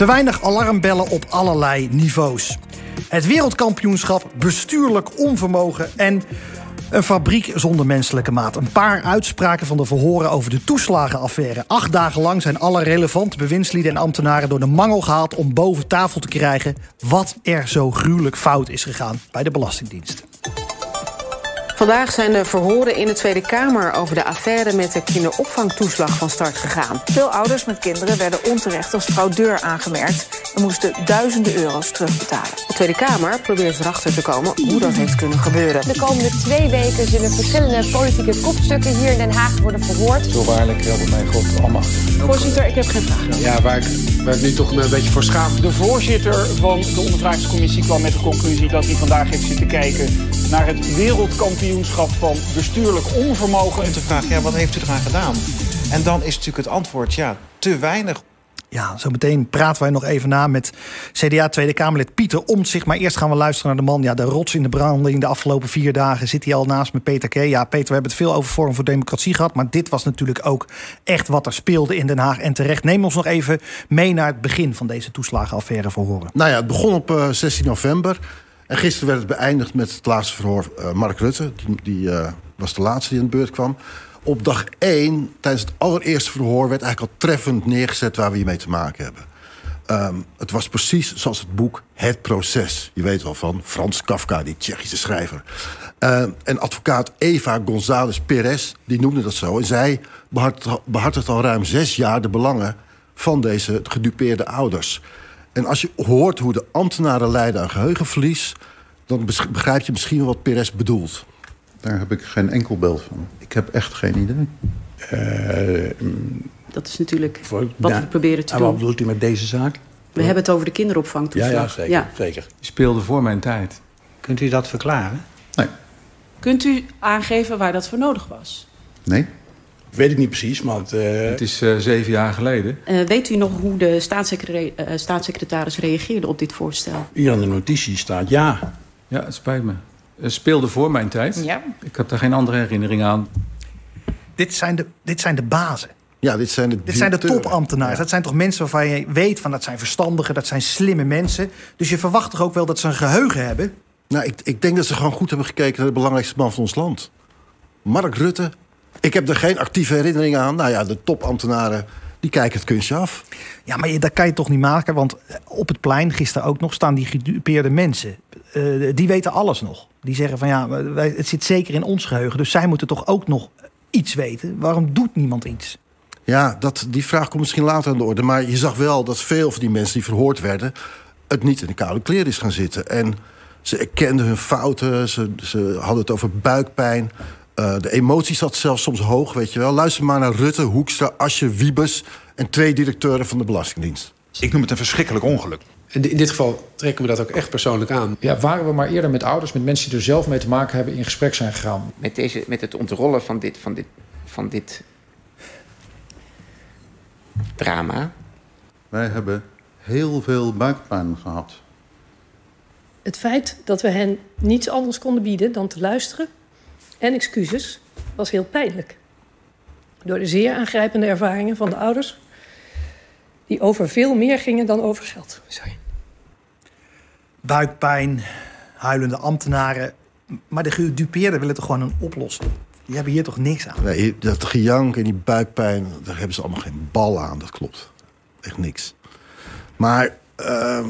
Te weinig alarmbellen op allerlei niveaus. Het wereldkampioenschap bestuurlijk onvermogen en een fabriek zonder menselijke maat. Een paar uitspraken van de verhoren over de toeslagenaffaire. Acht dagen lang zijn alle relevante bewindslieden en ambtenaren door de mangel gehaald om boven tafel te krijgen wat er zo gruwelijk fout is gegaan bij de Belastingdienst. Vandaag zijn de verhoren in de Tweede Kamer over de affaire met de kinderopvangtoeslag van start gegaan. Veel ouders met kinderen werden onterecht als fraudeur aangemerkt en moesten duizenden euro's terugbetalen. De Tweede Kamer probeert erachter te komen hoe dat heeft kunnen gebeuren. De komende twee weken zullen verschillende politieke kopstukken hier in Den Haag worden verhoord. Zo waarlijk helpen mij God almachtig. Voorzitter, ik heb geen vraag. Ja, waar ik, waar ik nu toch een beetje voor schaam. De voorzitter van de ondervragingscommissie kwam met de conclusie dat hij vandaag heeft zitten kijken naar het wereldkampioenschap van bestuurlijk onvermogen. En te vragen, ja, wat heeft u eraan gedaan? En dan is natuurlijk het antwoord, ja, te weinig. Ja, zo meteen praten wij nog even na met CDA Tweede Kamerlid Pieter Omtzigt. Maar eerst gaan we luisteren naar de man, ja, de rots in de branding. De afgelopen vier dagen zit hij al naast me, Peter K. Ja, Peter, we hebben het veel over Forum voor Democratie gehad. Maar dit was natuurlijk ook echt wat er speelde in Den Haag. En terecht, neem ons nog even mee naar het begin van deze toeslagenaffaire verhoren. Nou ja, het begon op uh, 16 november. En gisteren werd het beëindigd met het laatste verhoor. Uh, Mark Rutte, die, die uh, was de laatste die aan de beurt kwam. Op dag 1, tijdens het allereerste verhoor... werd eigenlijk al treffend neergezet waar we hiermee te maken hebben. Um, het was precies zoals het boek Het Proces. Je weet wel van Frans Kafka, die Tsjechische schrijver. Uh, en advocaat Eva González Perez, die noemde dat zo. En zij behartigt al ruim zes jaar de belangen van deze gedupeerde ouders. En als je hoort hoe de ambtenaren lijden aan geheugenverlies... dan begrijp je misschien wat Perez bedoelt. Daar heb ik geen enkel beeld van. Ik heb echt geen idee. Uh, dat is natuurlijk voor, wat nou, we proberen te en doen. Wat bedoelt u met deze zaak? We hebben het over de kinderopvangtoeslag. Ja, ja, zeker, ja. zeker. Die speelde voor mijn tijd. Kunt u dat verklaren? Nee. Kunt u aangeven waar dat voor nodig was? Nee. Weet ik niet precies, maar... Het, uh... het is uh, zeven jaar geleden. Uh, weet u nog hoe de staatssecretaris, staatssecretaris reageerde op dit voorstel? Hier aan de notitie staat ja. Ja, het spijt me. Het speelde voor mijn tijd. Ja. Ik heb daar geen andere herinnering aan. Dit zijn de, dit zijn de bazen. Ja, dit zijn de, dit zijn de topambtenaren. Ja. Dat zijn toch mensen waarvan je weet van dat zijn verstandige, dat zijn slimme mensen. Dus je verwacht toch ook wel dat ze een geheugen hebben? Nou, ik, ik denk dat ze gewoon goed hebben gekeken naar de belangrijkste man van ons land. Mark Rutte. Ik heb er geen actieve herinnering aan. Nou ja, de topambtenaren die kijken het kunstje af. Ja, maar dat kan je toch niet maken? Want op het plein gisteren ook nog staan die gedupeerde mensen. Uh, die weten alles nog. Die zeggen van ja, wij, het zit zeker in ons geheugen. Dus zij moeten toch ook nog iets weten. Waarom doet niemand iets? Ja, dat, die vraag komt misschien later aan de orde. Maar je zag wel dat veel van die mensen die verhoord werden... het niet in de koude kleren is gaan zitten. En ze erkenden hun fouten. Ze, ze hadden het over buikpijn. Uh, de emotie zat zelfs soms hoog, weet je wel. Luister maar naar Rutte, Hoekstra, Asje, Wiebes... en twee directeuren van de Belastingdienst. Ik noem het een verschrikkelijk ongeluk. In dit geval trekken we dat ook echt persoonlijk aan. Ja, waren we maar eerder met ouders, met mensen die er zelf mee te maken hebben... in gesprek zijn gegaan. Met, deze, met het ontrollen van dit, van dit, van dit drama. Wij hebben heel veel buikpijn gehad. Het feit dat we hen niets anders konden bieden dan te luisteren en excuses was heel pijnlijk. Door de zeer aangrijpende ervaringen van de ouders, die over veel meer gingen dan over geld. Sorry. Buikpijn, huilende ambtenaren. Maar de gedupeerden willen toch gewoon een oplossing? Die hebben hier toch niks aan? Nee, dat gejank en die buikpijn, daar hebben ze allemaal geen bal aan. Dat klopt. Echt niks. Maar uh,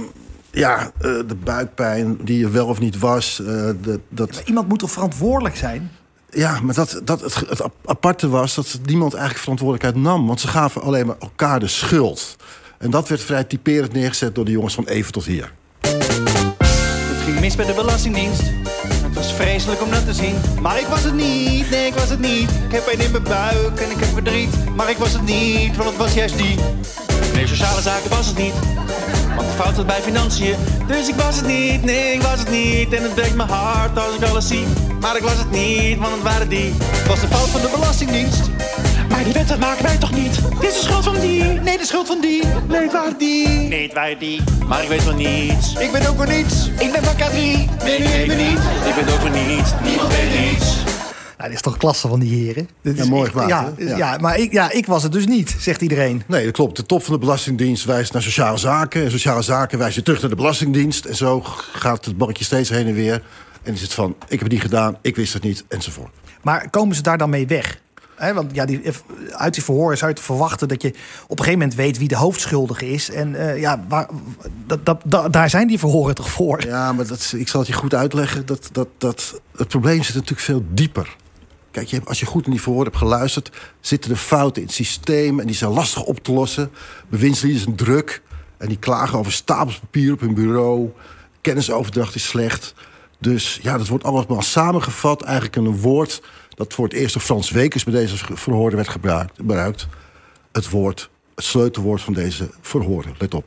ja, uh, de buikpijn die er wel of niet was. Uh, de, dat... Ja, iemand moet toch verantwoordelijk zijn? Ja, maar dat, dat het, aparte was dat niemand eigenlijk verantwoordelijkheid nam. Want ze gaven alleen maar elkaar de schuld. En dat werd vrij typerend neergezet door de jongens van even tot hier. Het ging mis bij de Belastingdienst. Het was vreselijk om dat te zien. Maar ik was het niet, nee, ik was het niet. Ik heb pijn in mijn buik en ik heb verdriet. Maar ik was het niet, want het was juist die. Nee, sociale zaken was het niet. Want de fout zat bij financiën. Dus ik was het niet, nee, ik was het niet. En het breekt mijn hart als ik alles zie. Maar ik was het niet, want het waren die. Het was de fout van de Belastingdienst. Maar die wet, dat maken wij toch niet? Dit is de schuld van die. Nee, de schuld van die. Nee, het waren die. Nee, het waren die. Maar ik weet van niets. Ik ben ook van niets. Ik ben van K3. Nee, nu even niet. Ik ben ook van niets. Niemand weet niets. dat is toch klasse van die heren? Dit Ja, is mooi echt- gemaakt, Ja, ja. Ja. maar ik, ja, ik was het dus niet, zegt iedereen. Nee, dat klopt. De top van de Belastingdienst wijst naar sociale zaken. En sociale zaken weer terug naar de Belastingdienst. En zo gaat het balkje steeds heen en weer. En is het van, ik heb het niet gedaan, ik wist het niet, enzovoort. Maar komen ze daar dan mee weg? Want ja, die, uit die verhoren zou je te verwachten dat je op een gegeven moment weet wie de hoofdschuldige is. En eh, ja, waar, dat, dat, dat- daar zijn die verhoren toch voor? Ja, maar dat, ik zal het je goed uitleggen. Dat, dat, dat, het probleem zit natuurlijk veel dieper. Kijk, je hebt, als je goed naar die verhoor hebt geluisterd... zitten er fouten in het systeem en die zijn lastig op te lossen. Bewindslieden zijn druk en die klagen over stapels papier op hun bureau. Kennisoverdracht is slecht. Dus ja, dat wordt allemaal samengevat eigenlijk in een woord... dat voor het eerst door Frans Wekers bij deze verhoren werd gebruikt. gebruikt. Het woord, het sleutelwoord van deze verhoren. Let op.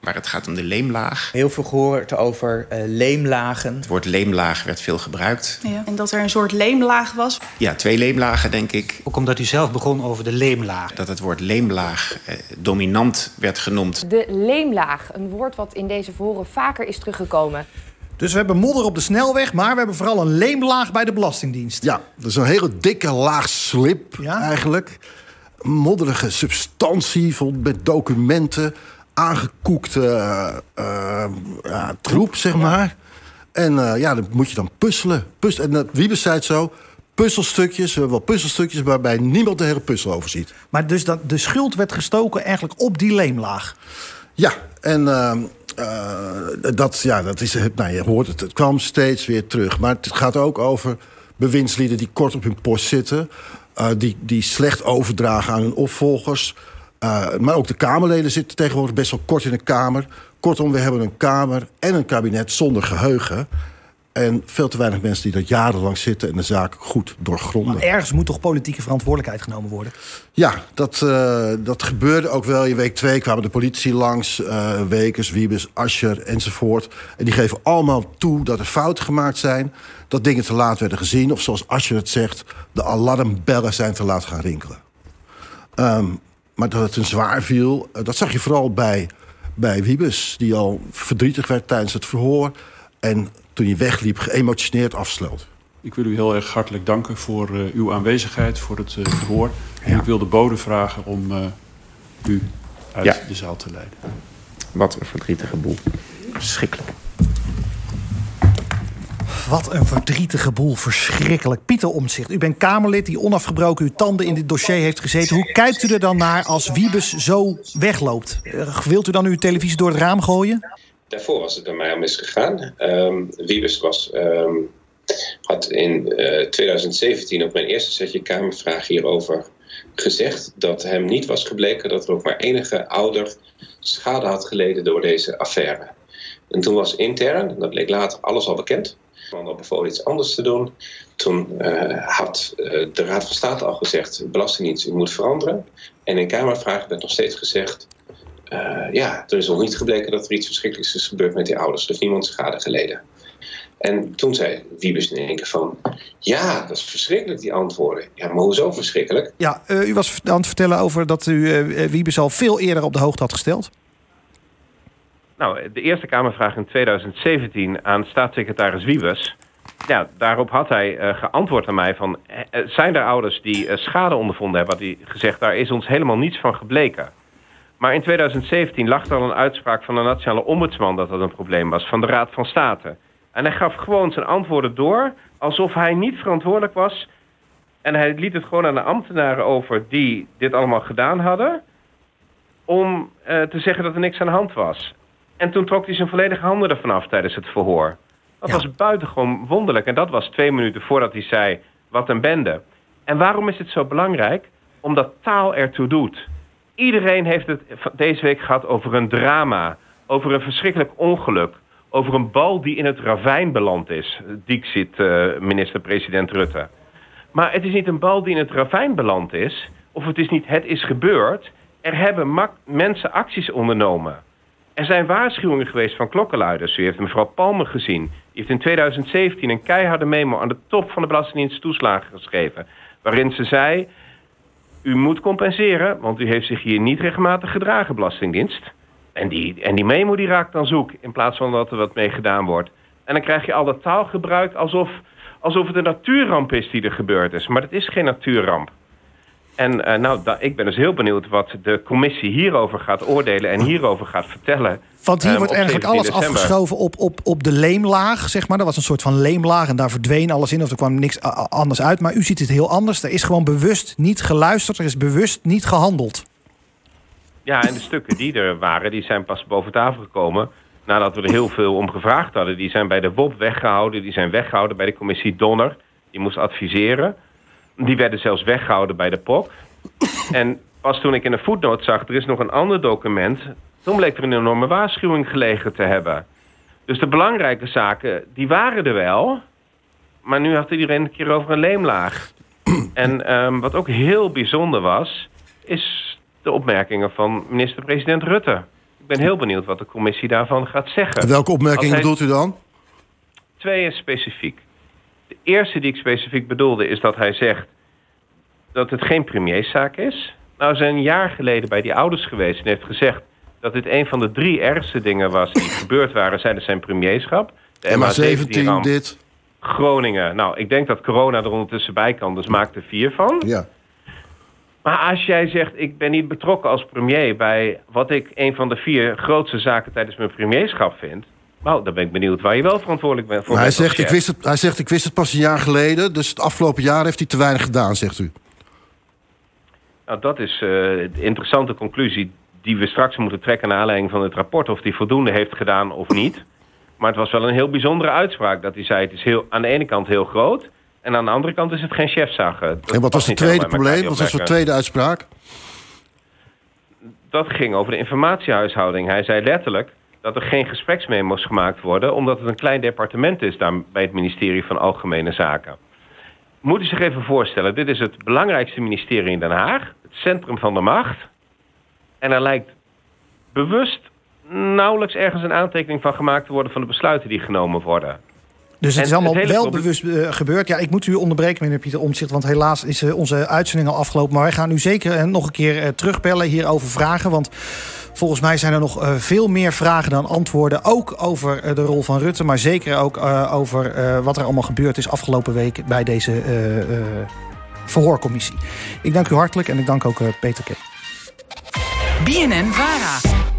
Waar het gaat om de leemlaag. Heel veel gehoord over eh, leemlagen. Het woord leemlaag werd veel gebruikt. Ja. En dat er een soort leemlaag was. Ja, twee leemlagen, denk ik. Ook omdat u zelf begon over de leemlaag. Dat het woord leemlaag eh, dominant werd genoemd. De leemlaag, een woord wat in deze verhoren vaker is teruggekomen. Dus we hebben modder op de snelweg, maar we hebben vooral een leemlaag bij de Belastingdienst. Ja, dat is een hele dikke laag slip eigenlijk. Modderige substantie vol met documenten. Aangekoekte eh, eh, ja, troep, zeg maar. En eh, ja, dan moet je dan puzzelen. Puzz en uh, Wiebes zei het zo. Puzzelstukjes, we hebben wel puzzelstukjes... waarbij niemand de hele puzzel overziet. Maar dus dat de schuld werd gestoken eigenlijk op die leemlaag? Ja, en uh, dat, ja, dat is, nou, je hoort het, het kwam steeds weer terug. Maar het gaat ook over bewindslieden die kort op hun post zitten... Uh, die, die slecht overdragen aan hun opvolgers... Uh, maar ook de Kamerleden zitten tegenwoordig best wel kort in de Kamer. Kortom, we hebben een Kamer en een kabinet zonder geheugen. En veel te weinig mensen die dat jarenlang zitten en de zaak goed doorgronden. Maar ergens moet toch politieke verantwoordelijkheid genomen worden? Ja, dat, uh, dat gebeurde ook wel. In week twee kwamen de politie langs. Uh, Wekers, Wiebes, Ascher enzovoort. En die geven allemaal toe dat er fouten gemaakt zijn. Dat dingen te laat werden gezien. Of zoals Ascher het zegt, de alarmbellen zijn te laat gaan rinkelen. Um, maar dat het een zwaar viel, uh, dat zag je vooral bij, bij Wiebes... die al verdrietig werd tijdens het verhoor... en toen hij wegliep geëmotioneerd afsloot. Ik wil u heel erg hartelijk danken voor uh, uw aanwezigheid, voor het uh, verhoor. En ik wil de bode vragen om uh, u uit Ja. de zaal te leiden. Wat een verdrietige boel. Verschrikkelijk. Wat een verdrietige boel, verschrikkelijk. Pieter Omtzigt, u bent Kamerlid die onafgebroken uw tanden in dit dossier heeft gezeten. Hoe kijkt u er dan naar als Wiebes zo wegloopt? Wilt u dan uw televisie door het raam gooien? Daarvoor was het bij mij al misgegaan. Um, Wiebes um, had in uh, 2017 op mijn eerste setje Kamervraag hierover gezegd... dat hem niet was gebleken dat er ook maar enige ouder schade had geleden door deze affaire. En toen was intern, dat bleek later alles al bekend... man al bevolen iets anders te doen. Toen uh, had uh, de Raad van State al gezegd... Belastingdienst, u moet veranderen. En in Kamervragen werd nog steeds gezegd... Uh, ja, er is nog niet gebleken dat er iets verschrikkelijks is gebeurd met die ouders. Er heeft niemand schade geleden. En toen zei Wiebes in één keer van... ja, dat is verschrikkelijk, die antwoorden. Ja, maar hoezo verschrikkelijk? Ja, uh, u was aan het vertellen over dat u uh, Wiebes al veel eerder op de hoogte had gesteld. Nou, de eerste Kamervraag in 2017 aan staatssecretaris Wiebes... Ja, daarop had hij uh, geantwoord aan mij van... zijn er ouders die uh, schade ondervonden hebben? Had hij gezegd, daar is ons helemaal niets van gebleken. Maar in 2017 lag er al een uitspraak van de Nationale Ombudsman... dat dat een probleem was, van de Raad van State. En hij gaf gewoon zijn antwoorden door... alsof hij niet verantwoordelijk was... En hij liet het gewoon aan de ambtenaren over die dit allemaal gedaan hadden... om uh, te zeggen dat er niks aan de hand was. En toen trok hij zijn volledige handen ervan af tijdens het verhoor. Dat ja. was buitengewoon wonderlijk. En dat was twee minuten voordat hij zei, wat een bende. En waarom is het zo belangrijk? Omdat taal ertoe doet. Iedereen heeft het deze week gehad over een drama. Over een verschrikkelijk ongeluk. Over een bal die in het ravijn beland is. Dixit uh, minister-president Rutte. Maar het is niet een bal die in het ravijn beland is. Of het is niet het is gebeurd. Er hebben mensen acties ondernomen. Er zijn waarschuwingen geweest van klokkenluiders. U heeft mevrouw Palmer gezien. Die heeft in 2017 een keiharde memo aan de top van de Belastingdienst toeslagen geschreven. Waarin ze zei, u moet compenseren, want u heeft zich hier niet regelmatig gedragen, Belastingdienst. En die, en die memo die raakt dan zoek, in plaats van dat er wat mee gedaan wordt. En dan krijg je al dat taalgebruik alsof, alsof het een natuurramp is die er gebeurd is. Maar het is geen natuurramp. En eh, nou, ik ben dus heel benieuwd wat de commissie hierover gaat oordelen en hierover gaat vertellen. Want hier ehm, wordt eigenlijk 17 alles december. afgeschoven op, op, op de leemlaag, zeg maar. Er was een soort van leemlaag en daar verdween alles in... of er kwam niks a- a- anders uit. Maar u ziet het heel anders. Er is gewoon bewust niet geluisterd. Er is bewust niet gehandeld. Ja, en de stukken die er waren, die zijn pas boven tafel gekomen... nadat we er heel veel om gevraagd hadden. Die zijn bij de WOP weggehouden, die zijn weggehouden bij de commissie Donner. Die moest adviseren. Die werden zelfs weggehouden bij de POC. En pas toen ik in een voetnoot zag, er is nog een ander document... toen bleek er een enorme waarschuwing gelegen te hebben. Dus de belangrijke zaken, die waren er wel... maar nu had iedereen een keer over een leemlaag. En ehm, wat ook heel bijzonder was, is de opmerkingen van minister-president Rutte. Ik ben heel benieuwd wat de commissie daarvan gaat zeggen. En welke opmerking Als hij- bedoelt u dan? Twee is specifiek. De eerste die ik specifiek bedoelde is dat hij zegt dat het geen premierszaak is. Nou, zijn een jaar geleden bij die ouders geweest en heeft gezegd dat dit een van de drie ergste dingen was die gebeurd waren tijdens zijn premierschap. De MH17, MH17-ramp. dit. Groningen. Nou, ik denk dat corona er ondertussen bij kan, dus maak er vier van. Ja. Maar als jij zegt, ik ben niet betrokken als premier bij wat ik een van de vier grootste zaken tijdens mijn premierschap vind. Nou, dan ben ik benieuwd waar je wel verantwoordelijk bent voor. Maar hij, zegt, ik wist het, hij zegt, ik wist het pas een jaar geleden. Dus het afgelopen jaar heeft hij te weinig gedaan, zegt u. Nou, dat is eh, de interessante conclusie die we straks moeten trekken naar aanleiding van het rapport. Of hij voldoende heeft gedaan of niet. Maar het was wel een heel bijzondere uitspraak. Dat hij zei, het is heel, aan de ene kant heel groot. En aan de andere kant is het geen chefzag. En wat was het tweede probleem? Wat was de tweede uitspraak? Dat ging over de informatiehuishouding. Hij zei letterlijk dat er geen gespreksmemo's gemaakt worden... omdat het een klein departement is daar bij het ministerie van Algemene Zaken. Moet u zich even voorstellen, dit is het belangrijkste ministerie in Den Haag. Het centrum van de macht. En er lijkt bewust nauwelijks ergens een aantekening van gemaakt te worden... van de besluiten die genomen worden. Dus het En is allemaal het wel bewust eh, gebeurd. Ja, ik moet u onderbreken, meneer Pieter Omtzigt... want helaas is eh, onze uitzending al afgelopen. Maar wij gaan u zeker eh, nog een keer terugbellen hierover vragen. Want volgens mij zijn er nog eh, veel meer vragen dan antwoorden. Ook over eh, de rol van Rutte, maar zeker ook eh, over wat er allemaal gebeurd is... afgelopen week bij deze verhoorcommissie. Ik dank u hartelijk en ik dank ook Peter K. BNN Vara.